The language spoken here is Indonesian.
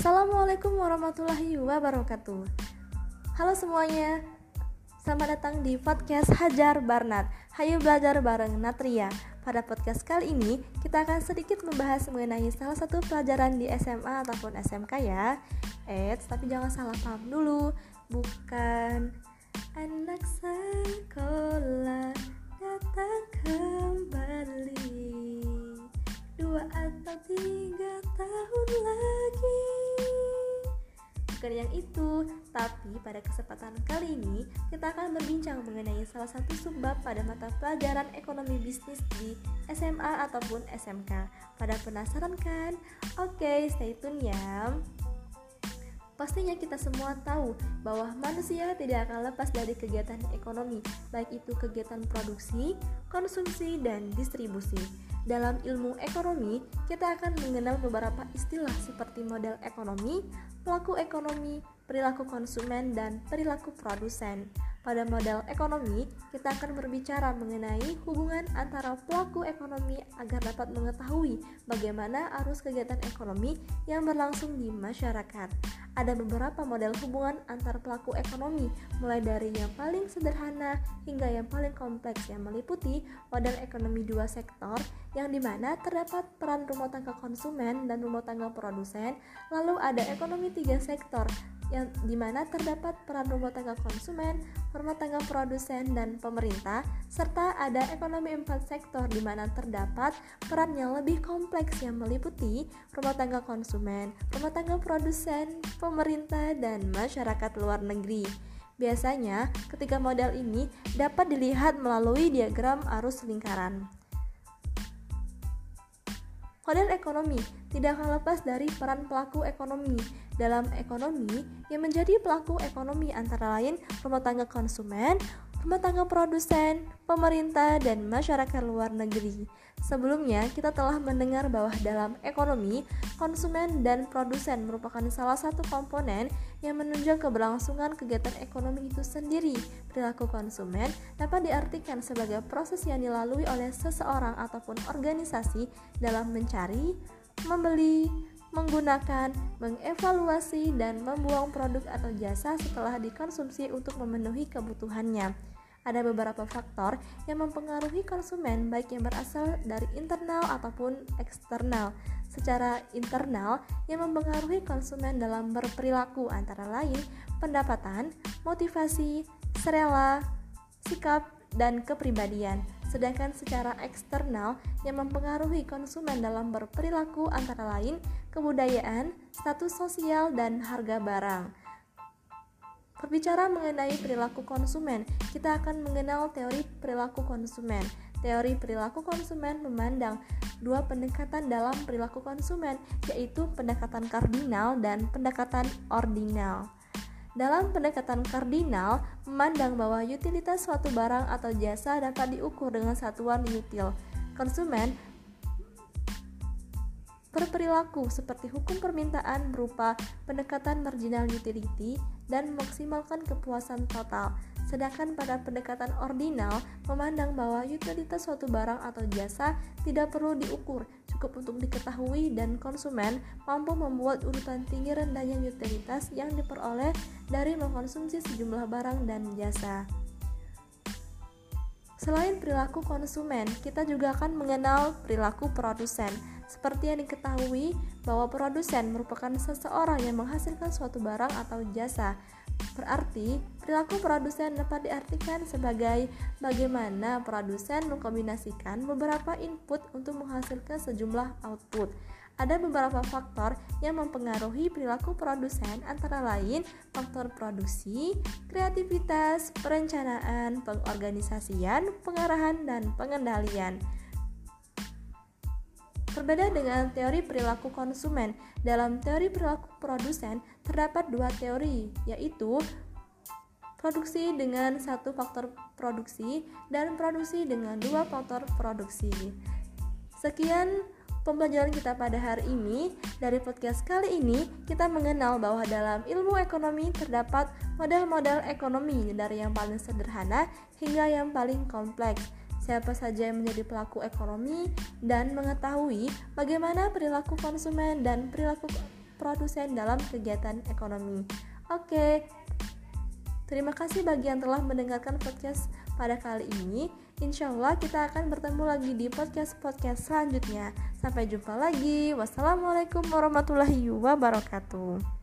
Assalamualaikum warahmatullahi wabarakatuh. Halo semuanya, selamat datang di podcast Hajar Barnat. Hayu belajar bareng Natria. Pada podcast kali ini, kita akan sedikit membahas mengenai salah satu pelajaran di SMA ataupun SMK ya. Eits, tapi jangan salah paham dulu. Bukan anak sekolah bukan yang itu, tapi pada kesempatan kali ini kita akan berbincang mengenai salah satu subbab pada mata pelajaran ekonomi bisnis di SMA ataupun SMK. Pada penasaran kan? Oke, stay tune ya. Pastinya kita semua tahu bahwa manusia tidak akan lepas dari kegiatan ekonomi, baik itu kegiatan produksi, konsumsi, dan distribusi. Dalam ilmu ekonomi, kita akan mengenal beberapa istilah seperti model ekonomi, pelaku ekonomi, perilaku konsumen, dan perilaku produsen. Pada model ekonomi, kita akan berbicara mengenai hubungan antara pelaku ekonomi agar dapat mengetahui bagaimana arus kegiatan ekonomi yang berlangsung di masyarakat. Ada beberapa model hubungan antar pelaku ekonomi, mulai dari yang paling sederhana hingga yang paling kompleks yang meliputi model ekonomi dua sektor, yang di mana terdapat peran rumah tangga konsumen dan rumah tangga produsen, lalu ada ekonomi tiga sektor, yang di mana terdapat peran rumah tangga konsumen, rumah tangga produsen, dan pemerintah, serta ada ekonomi empat sektor di mana terdapat peran yang lebih kompleks yang meliputi rumah tangga konsumen, rumah tangga produsen, pemerintah, dan masyarakat luar negeri. Biasanya, ketiga model ini dapat dilihat melalui diagram arus lingkaran. Model ekonomi tidak akan lepas dari peran pelaku ekonomi. Dalam ekonomi, yang menjadi pelaku ekonomi antara lain rumah tangga konsumen, rumah tangga produsen, pemerintah, dan masyarakat luar negeri. Sebelumnya, kita telah mendengar bahwa dalam ekonomi, konsumen dan produsen merupakan salah satu komponen yang menunjang keberlangsungan kegiatan ekonomi itu sendiri. Perilaku konsumen dapat diartikan sebagai proses yang dilalui oleh seseorang ataupun organisasi dalam mencari, membeli, menggunakan, mengevaluasi, dan membuang produk atau jasa setelah dikonsumsi untuk memenuhi kebutuhannya. Ada beberapa faktor yang mempengaruhi konsumen baik yang berasal dari internal ataupun eksternal. Secara internal yang mempengaruhi konsumen dalam berperilaku antara lain pendapatan, motivasi, serela, sikap, dan kepribadian. Sedangkan secara eksternal yang mempengaruhi konsumen dalam berperilaku antara lain kebudayaan, status sosial, dan harga barang. Berbicara mengenai perilaku konsumen, kita akan mengenal teori perilaku konsumen. Teori perilaku konsumen memandang dua pendekatan dalam perilaku konsumen, yaitu pendekatan kardinal dan pendekatan ordinal. Dalam pendekatan kardinal, memandang bahwa utilitas suatu barang atau jasa dapat diukur dengan satuan util. Konsumen berperilaku seperti hukum permintaan berupa pendekatan marginal utility dan memaksimalkan kepuasan total. Sedangkan pada pendekatan ordinal memandang bahwa utilitas suatu barang atau jasa tidak perlu diukur, cukup untuk diketahui dan konsumen mampu membuat urutan tinggi rendahnya utilitas yang diperoleh dari mengkonsumsi sejumlah barang dan jasa. Selain perilaku konsumen, kita juga akan mengenal perilaku produsen. Seperti yang diketahui bahwa produsen merupakan seseorang yang menghasilkan suatu barang atau jasa. Berarti, perilaku produsen dapat diartikan sebagai bagaimana produsen mengkombinasikan beberapa input untuk menghasilkan sejumlah output. Ada beberapa faktor yang mempengaruhi perilaku produsen antara lain faktor produksi, kreativitas, perencanaan, pengorganisasian, pengarahan, dan pengendalian. Berbeda dengan teori perilaku konsumen, dalam teori perilaku produsen terdapat dua teori, yaitu produksi dengan satu faktor produksi dan produksi dengan dua faktor produksi. Sekian pembelajaran kita pada hari ini. Dari podcast kali ini, kita mengenal bahwa dalam ilmu ekonomi terdapat model-model ekonomi dari yang paling sederhana hingga yang paling kompleks siapa saja yang menjadi pelaku ekonomi dan mengetahui bagaimana perilaku konsumen dan perilaku produsen dalam kegiatan ekonomi. Oke, terima kasih bagi yang telah mendengarkan podcast pada kali ini. Insya Allah kita akan bertemu lagi di podcast-podcast selanjutnya. Sampai jumpa lagi. Wassalamualaikum warahmatullahi wabarakatuh.